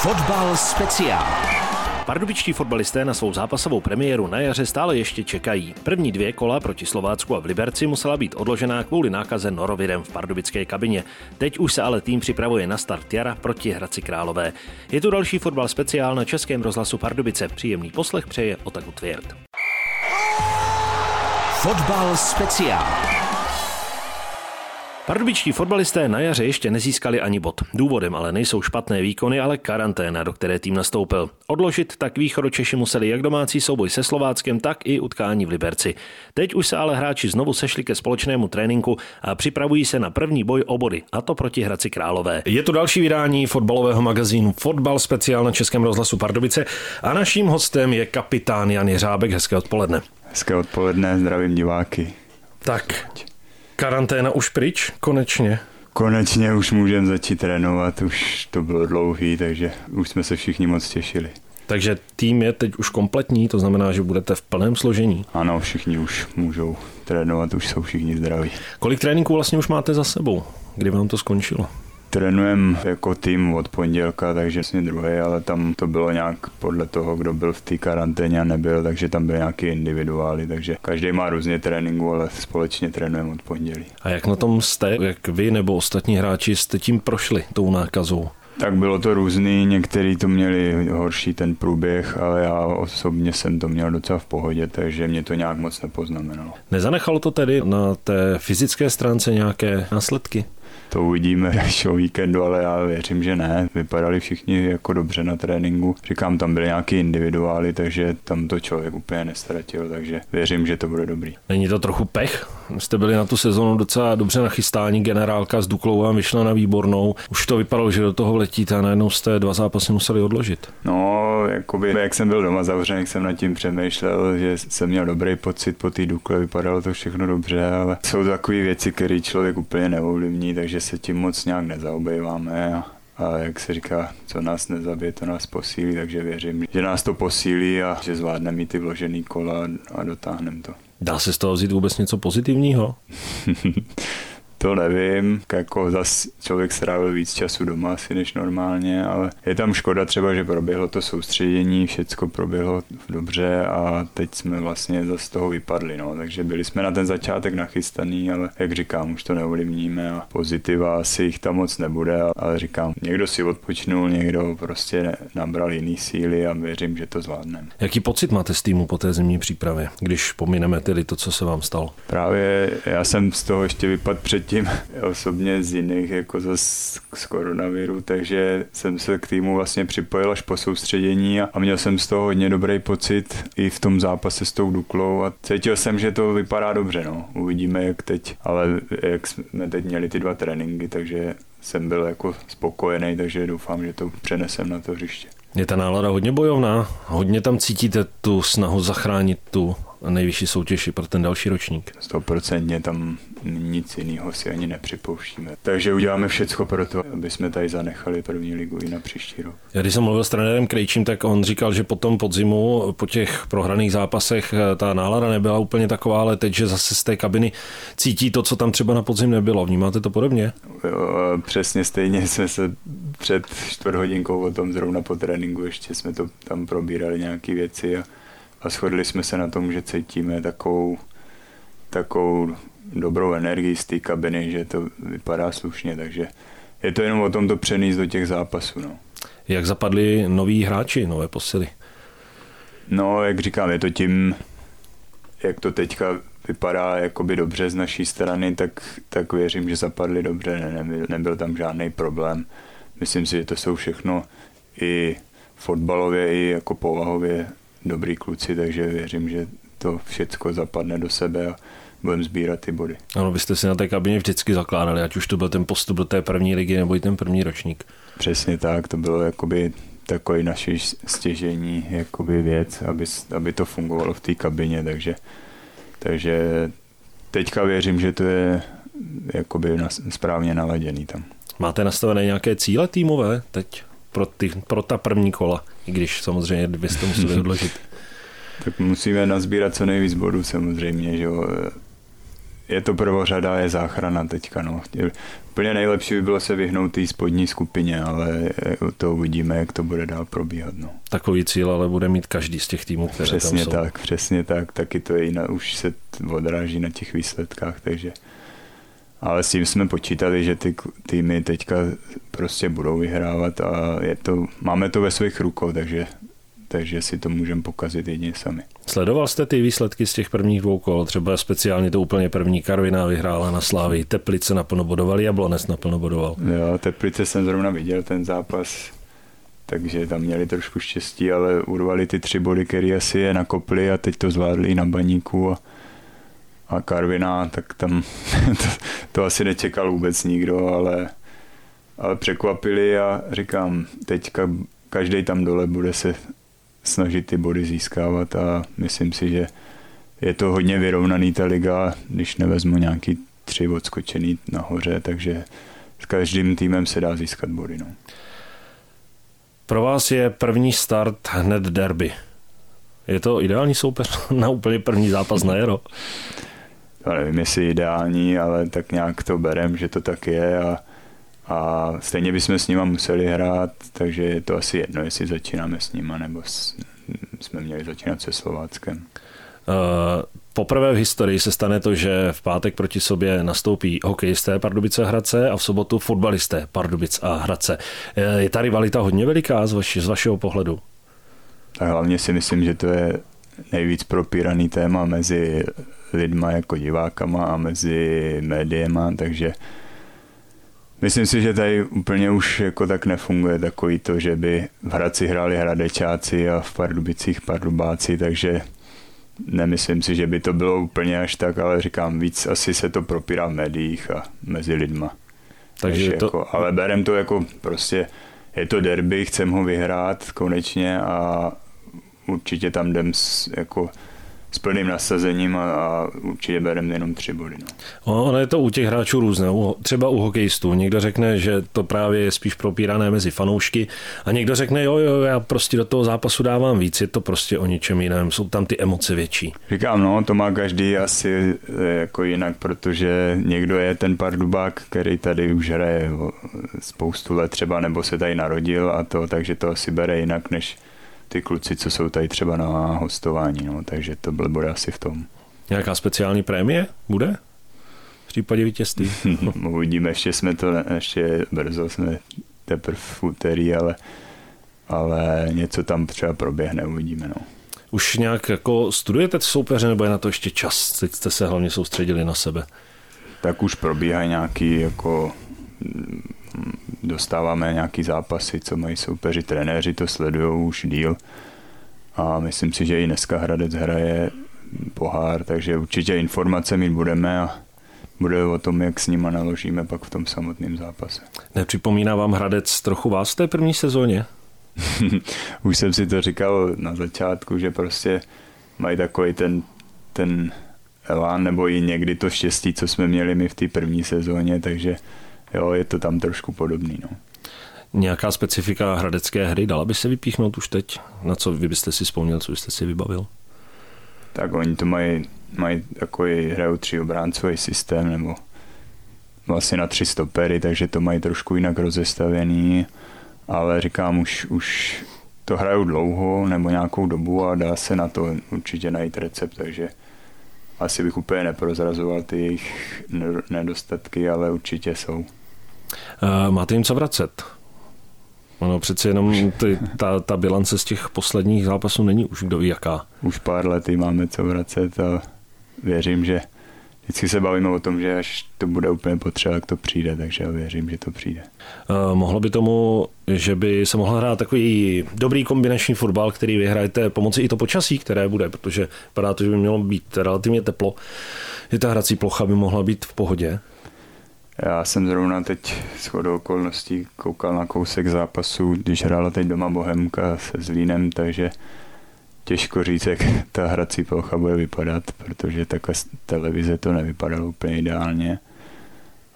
Fotbal speciál. Pardubičtí fotbalisté na svou zápasovou premiéru na jaře stále ještě čekají. První dvě kola proti Slovácku a v Liberci musela být odložená kvůli nákaze norovirem v pardubické kabině. Teď už se ale tým připravuje na start jara proti Hradci Králové. Je tu další fotbal speciál na Českém rozhlasu Pardubice. Příjemný poslech přeje Otaku Tvěrt. Fotbal speciál. Pardubičtí fotbalisté na jaře ještě nezískali ani bod. Důvodem ale nejsou špatné výkony, ale karanténa, do které tým nastoupil. Odložit tak východočeši museli jak domácí souboj se Slováckem, tak i utkání v Liberci. Teď už se ale hráči znovu sešli ke společnému tréninku a připravují se na první boj o body, a to proti Hradci Králové. Je to další vydání fotbalového magazínu Fotbal speciál na Českém rozhlasu Pardubice a naším hostem je kapitán Jan Jeřábek. Hezké odpoledne. Hezké odpoledne, zdravím diváky. Tak, Karanténa už pryč, konečně. Konečně už můžeme začít trénovat, už to bylo dlouhý, takže už jsme se všichni moc těšili. Takže tým je teď už kompletní, to znamená, že budete v plném složení. Ano, všichni už můžou trénovat, už jsou všichni zdraví. Kolik tréninků vlastně už máte za sebou? Kdy vám to skončilo? Trénujeme jako tým od pondělka, takže vlastně druhý, ale tam to bylo nějak podle toho, kdo byl v té karanténě a nebyl, takže tam byly nějaké individuály, takže každý má různě tréninku, ale společně trénujeme od pondělí. A jak na tom jste, jak vy nebo ostatní hráči jste tím prošli, tou nákazou? Tak bylo to různý, někteří to měli horší ten průběh, ale já osobně jsem to měl docela v pohodě, takže mě to nějak moc nepoznamenalo. Nezanechalo to tedy na té fyzické stránce nějaké následky? To uvidíme až o víkendu, ale já věřím, že ne. Vypadali všichni jako dobře na tréninku. Říkám, tam byly nějaké individuály, takže tam to člověk úplně nestratil, takže věřím, že to bude dobrý. Není to trochu pech? Jste byli na tu sezonu docela dobře nachystání, generálka s Duklou vám vyšla na výbornou. Už to vypadalo, že do toho letíte a najednou jste dva zápasy museli odložit. No, jakoby, jak jsem byl doma zavřený, jsem nad tím přemýšlel, že jsem měl dobrý pocit po té Dukle, vypadalo to všechno dobře, ale jsou to takové věci, které člověk úplně neovlivní, takže se tím moc nějak nezaobejváme a, a jak se říká, co nás nezabije, to nás posílí, takže věřím, že nás to posílí a že zvládneme mít ty vložený kola a dotáhneme to. Dá se z toho vzít vůbec něco pozitivního? To nevím, jako zas člověk strávil víc času doma asi než normálně, ale je tam škoda třeba, že proběhlo to soustředění, všecko proběhlo dobře a teď jsme vlastně z toho vypadli, no. takže byli jsme na ten začátek nachystaný, ale jak říkám, už to neovlivníme a pozitiva asi jich tam moc nebude, ale říkám, někdo si odpočnul, někdo prostě nabral jiný síly a věřím, že to zvládneme. Jaký pocit máte z týmu po té zimní přípravě, když pomineme tedy to, co se vám stalo? Právě já jsem z toho ještě vypadl před cítím osobně z jiných jako z, z koronaviru, takže jsem se k týmu vlastně připojil až po soustředění a, a měl jsem z toho hodně dobrý pocit i v tom zápase s tou Duklou a cítil jsem, že to vypadá dobře, no. Uvidíme jak teď, ale jak jsme teď měli ty dva tréninky, takže jsem byl jako spokojený, takže doufám, že to přenesem na to hřiště. Je ta nálada hodně bojovná, hodně tam cítíte tu snahu zachránit tu nejvyšší soutěži pro ten další ročník. Stoprocentně tam nic jiného si ani nepřipouštíme. Takže uděláme všechno pro to, aby jsme tady zanechali první ligu i na příští rok. Já když jsem mluvil s trenérem Krejčím, tak on říkal, že po tom podzimu, po těch prohraných zápasech, ta nálada nebyla úplně taková, ale teď, že zase z té kabiny cítí to, co tam třeba na podzim nebylo. Vnímáte to podobně? Jo, přesně stejně jsme se před čtvrt hodinkou o tom zrovna po tréninku ještě jsme to tam probírali nějaké věci a a shodli jsme se na tom, že cítíme takovou, takovou dobrou energii z té kabiny, že to vypadá slušně, takže je to jenom o tom to přenést do těch zápasů. No. Jak zapadli noví hráči, nové posily? No, jak říkám, je to tím, jak to teďka vypadá jakoby dobře z naší strany, tak, tak věřím, že zapadli dobře, ne, nebyl, nebyl tam žádný problém. Myslím si, že to jsou všechno i fotbalově, i jako povahově dobrý kluci, takže věřím, že to všechno zapadne do sebe a budeme sbírat ty body. Ano, byste si na té kabině vždycky zakládali, ať už to byl ten postup do té první ligy nebo i ten první ročník. Přesně tak, to bylo jakoby takový naše stěžení jakoby věc, aby, aby to fungovalo v té kabině, takže, takže teďka věřím, že to je jakoby správně naladěný tam. Máte nastavené nějaké cíle týmové teď? Pro, ty, pro ta první kola, i když samozřejmě byste museli odložit. tak musíme nazbírat co nejvíc bodů samozřejmě, že jo. je to prvořada, je záchrana teďka. No. Úplně nejlepší by bylo se vyhnout té spodní skupině, ale to uvidíme, jak to bude dál probíhat. No. Takový cíl ale bude mít každý z těch týmů, které Přesně tam jsou. tak, přesně tak. Taky to je jinak, už se odráží na těch výsledkách, takže ale s tím jsme počítali, že ty týmy teďka prostě budou vyhrávat a je to, máme to ve svých rukou, takže, takže si to můžeme pokazit jedině sami. Sledoval jste ty výsledky z těch prvních dvou kol? Třeba speciálně to úplně první Karviná vyhrála na Slávy, Teplice naplno bodovali, Jablonec naplno bodoval. Jo, Teplice jsem zrovna viděl ten zápas, takže tam měli trošku štěstí, ale urvali ty tři body, které asi je nakopli a teď to zvládli na baníku a a Karvina, tak tam to, to asi nečekal vůbec nikdo, ale, ale překvapili a říkám, teďka každý tam dole bude se snažit ty body získávat a myslím si, že je to hodně vyrovnaný ta liga, když nevezmu nějaký tři odskočený nahoře, takže s každým týmem se dá získat body. No. Pro vás je první start hned derby. Je to ideální soupeř na úplně první zápas na jaro? já nevím, jestli ideální, ale tak nějak to berem, že to tak je a, a stejně bychom s nima museli hrát, takže je to asi jedno, jestli začínáme s nima, nebo s, jsme měli začínat se Slováckem. Uh, poprvé v historii se stane to, že v pátek proti sobě nastoupí hokejisté Pardubice a Hradce a v sobotu fotbalisté Pardubic a Hradce. Je ta rivalita hodně veliká z, vaši, z vašeho pohledu? Tak hlavně si myslím, že to je nejvíc propíraný téma mezi lidma jako divákama a mezi médiema, takže myslím si, že tady úplně už jako tak nefunguje takový to, že by v Hradci hráli Hradečáci a v Pardubicích Pardubáci, takže nemyslím si, že by to bylo úplně až tak, ale říkám, víc asi se to propírá v médiích a mezi lidma. Takže to... jako, ale berem to jako prostě, je to derby, chcem ho vyhrát konečně a určitě tam jdem s, jako s plným nasazením a, a určitě bereme jenom tři body. No. Ono je to u těch hráčů různé. Třeba u hokejistů. Někdo řekne, že to právě je spíš propírané mezi fanoušky a někdo řekne, jo, jo, já prostě do toho zápasu dávám víc, je to prostě o ničem jiném, jsou tam ty emoce větší. Říkám, no, to má každý asi eh, jako jinak, protože někdo je ten pardubák, který tady už hraje spoustu let třeba, nebo se tady narodil a to, takže to asi bere jinak, než ty kluci, co jsou tady třeba na hostování, no, takže to byl bude asi v tom. Nějaká speciální prémie bude? V případě vítězství? Uvidíme, ještě jsme to, ještě brzo jsme teprve v úterý, ale, ale něco tam třeba proběhne, uvidíme, no. Už nějak jako studujete soupeře, nebo je na to ještě čas? Teď jste se hlavně soustředili na sebe. Tak už probíhají nějaký jako dostáváme nějaký zápasy, co mají soupeři, trenéři to sledují už díl a myslím si, že i dneska Hradec hraje pohár, takže určitě informace mít budeme a bude o tom, jak s nima naložíme pak v tom samotném zápase. Nepřipomíná vám Hradec trochu vás v té první sezóně? Už jsem si to říkal na začátku, že prostě mají takový ten, ten elán nebo i někdy to štěstí, co jsme měli my v té první sezóně, takže jo, je to tam trošku podobný. No. Nějaká specifika hradecké hry dala by se vypíchnout už teď? Na co vy byste si vzpomněl, co byste si vybavil? Tak oni to mají, mají takový, hrajou tři obráncový systém, nebo vlastně na tři stopery, takže to mají trošku jinak rozestavený, ale říkám, už, už to hrajou dlouho nebo nějakou dobu a dá se na to určitě najít recept, takže asi bych úplně neprozrazoval ty jejich nedostatky, ale určitě jsou. Uh, máte jim co vracet? Ono přece jenom ty, ta, ta bilance z těch posledních zápasů není už kdo ví jaká. Už pár let máme co vracet a věřím, že vždycky se bavíme o tom, že až to bude úplně potřeba, jak to přijde, takže já věřím, že to přijde. Uh, mohlo by tomu, že by se mohl hrát takový dobrý kombinační fotbal, který vyhrajete pomocí i to počasí, které bude, protože vypadá to, že by mělo být relativně teplo, že ta hrací plocha by mohla být v pohodě. Já jsem zrovna teď s chodou okolností koukal na kousek zápasu, když hrála teď doma Bohemka se Zlínem, takže těžko říct, jak ta hrací plocha bude vypadat, protože takhle z televize to nevypadalo úplně ideálně.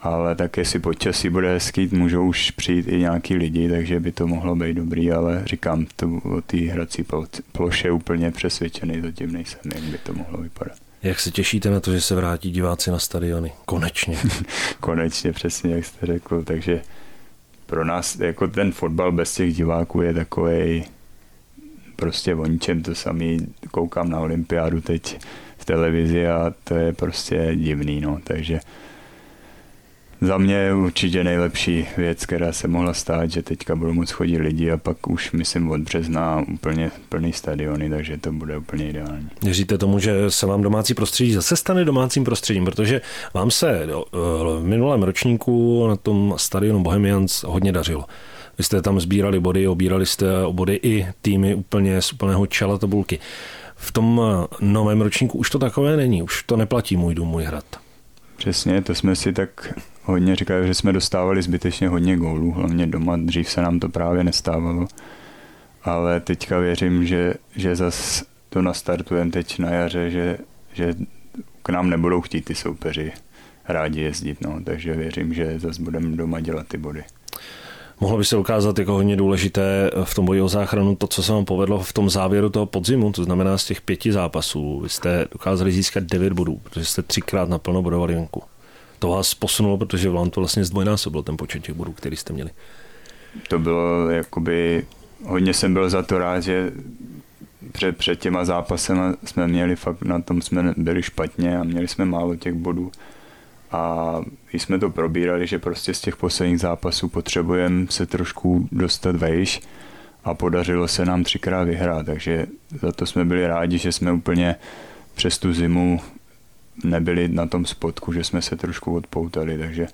Ale tak jestli počasí bude hezký, můžou už přijít i nějaký lidi, takže by to mohlo být dobrý, ale říkám, to o té hrací ploše úplně přesvědčený, zatím nejsem, jak by to mohlo vypadat. Jak se těšíte na to, že se vrátí diváci na stadiony? Konečně. Konečně, přesně jak jste řekl. Takže pro nás jako ten fotbal bez těch diváků je takový prostě o ničem to samý. Koukám na olympiádu teď v televizi a to je prostě divný, no. Takže za mě je určitě nejlepší věc, která se mohla stát, že teďka budou moc chodit lidi a pak už myslím od března úplně plný stadiony, takže to bude úplně ideální. Věříte tomu, že se vám domácí prostředí zase stane domácím prostředím, protože vám se eh, v minulém ročníku na tom stadionu Bohemians hodně dařilo. Vy jste tam sbírali body, obírali jste o body i týmy úplně z úplného čela tabulky. V tom eh, novém ročníku už to takové není, už to neplatí můj dům, můj hrad. Přesně, to jsme si tak hodně říkali, že jsme dostávali zbytečně hodně gólů, hlavně doma, dřív se nám to právě nestávalo. Ale teďka věřím, že, že zas to nastartujeme teď na jaře, že, že k nám nebudou chtít ty soupeři rádi jezdit, no, takže věřím, že zase budeme doma dělat ty body. Mohlo by se ukázat jako hodně důležité v tom boji o záchranu to, co se vám povedlo v tom závěru toho podzimu, to znamená z těch pěti zápasů. Vy jste dokázali získat devět bodů, protože jste třikrát naplno bodovali venku. To vás posunulo, protože vám to vlastně zdvojnásobil ten počet těch bodů, který jste měli. To bylo jakoby, hodně jsem byl za to rád, že před, před těma zápasem jsme měli fakt, na tom jsme byli špatně a měli jsme málo těch bodů a jsme to probírali, že prostě z těch posledních zápasů potřebujeme se trošku dostat vejš a podařilo se nám třikrát vyhrát, takže za to jsme byli rádi, že jsme úplně přes tu zimu nebyli na tom spotku, že jsme se trošku odpoutali, takže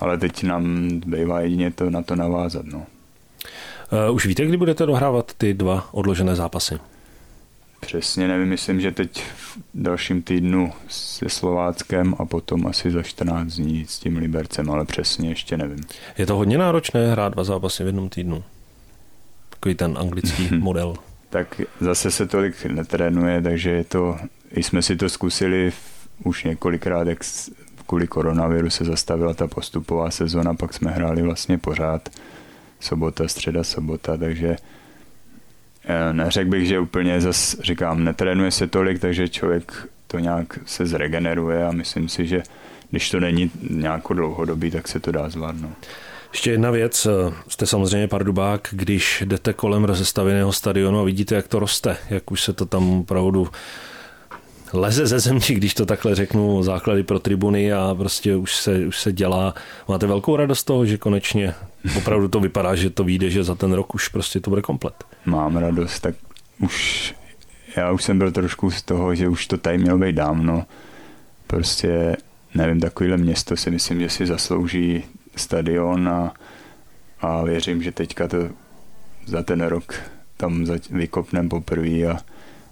ale teď nám bývá jedině to na to navázat. No. Uh, už víte, kdy budete dohrávat ty dva odložené zápasy? Přesně nevím, myslím, že teď v dalším týdnu se Slováckem a potom asi za 14 dní s tím Libercem, ale přesně ještě nevím. Je to hodně náročné hrát dva zápasy v jednom týdnu? Takový ten anglický model. Tak zase se tolik netrénuje, takže je to, i jsme si to zkusili už několikrát, jak kvůli koronaviru se zastavila ta postupová sezona, pak jsme hráli vlastně pořád sobota, středa, sobota, takže Eh, neřekl bych, že úplně zas říkám, netrénuje se tolik, takže člověk to nějak se zregeneruje a myslím si, že když to není nějakou dlouhodobý, tak se to dá zvládnout. Ještě jedna věc, jste samozřejmě pardubák, když jdete kolem rozestavěného stadionu a vidíte, jak to roste, jak už se to tam opravdu leze ze země, když to takhle řeknu, základy pro tribuny a prostě už se, už se dělá. Máte velkou radost toho, že konečně opravdu to vypadá, že to vyjde, že za ten rok už prostě to bude komplet. Mám radost, tak už já už jsem byl trošku z toho, že už to tady mělo být dávno. Prostě nevím, takovýhle město si myslím, že si zaslouží stadion a, a věřím, že teďka to za ten rok tam vykopneme poprvé a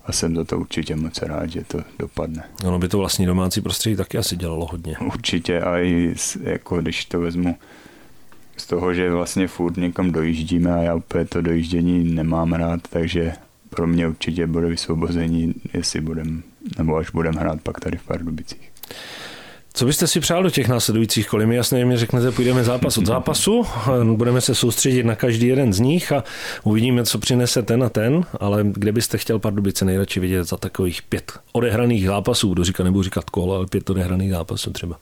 a jsem za to určitě moc rád, že to dopadne. Ono by to vlastní domácí prostředí taky asi dělalo hodně. Určitě a i jako když to vezmu z toho, že vlastně furt někam dojíždíme a já úplně to dojíždění nemám rád, takže pro mě určitě bude vysvobození, jestli budem, nebo až budem hrát pak tady v Pardubicích. Co byste si přál do těch následujících kolí? Mi jasně mi řeknete, půjdeme zápas od zápasu, budeme se soustředit na každý jeden z nich a uvidíme, co přinese ten a ten, ale kde byste chtěl Pardubice nejradši vidět za takových pět odehraných zápasů? Budu říkat, nebudu říkat kolo, ale pět odehraných zápasů třeba.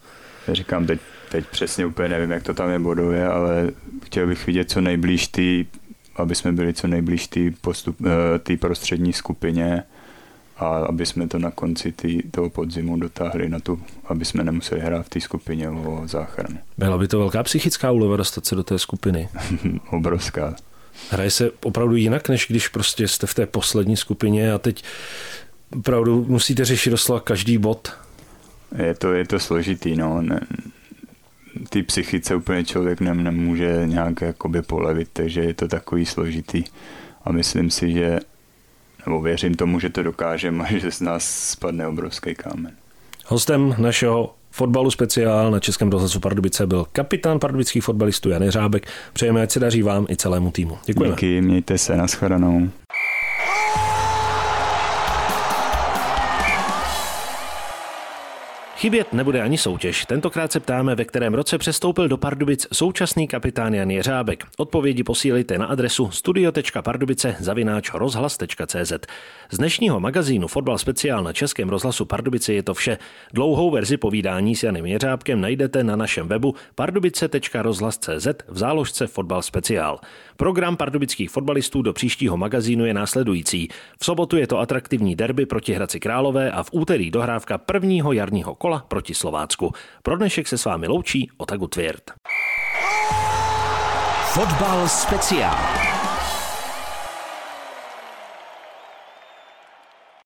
Já říkám, teď, teď přesně úplně nevím, jak to tam je bodově, ale chtěl bych vidět co nejblíž ty, aby jsme byli co nejblíž ty, eh, prostřední skupině, a aby jsme to na konci tý, toho podzimu dotáhli na tu, aby jsme nemuseli hrát v té skupině o záchranu. Byla by to velká psychická úleva dostat se do té skupiny. Obrovská. Hraje se opravdu jinak, než když prostě jste v té poslední skupině a teď opravdu musíte řešit doslova každý bod. Je to, je to složitý, no. Ne, ty psychice úplně člověk nem, nemůže nějak jakoby polevit, takže je to takový složitý. A myslím si, že nebo věřím tomu, že to dokážeme a že z nás spadne obrovský kámen. Hostem našeho fotbalu speciál na Českém rozhlasu Pardubice byl kapitán pardubických fotbalistů Jan Řábek. Přejeme, ať se daří vám i celému týmu. Děkujeme. Díky, mějte se, nashledanou. Chybět nebude ani soutěž. Tentokrát se ptáme, ve kterém roce přestoupil do Pardubic současný kapitán Jan Jeřábek. Odpovědi posílejte na adresu studio.pardubice zavináč rozhlas.cz. Z dnešního magazínu Fotbal speciál na Českém rozhlasu Pardubice je to vše. Dlouhou verzi povídání s Janem Jeřábkem najdete na našem webu pardubice.rozhlas.cz v záložce Fotbal speciál. Program pardubických fotbalistů do příštího magazínu je následující. V sobotu je to atraktivní derby proti Hradci Králové a v úterý dohrávka prvního jarního kola proti Slovácku. Pro dnešek se s vámi loučí Otagu Tvěrt. Fotbal speciál.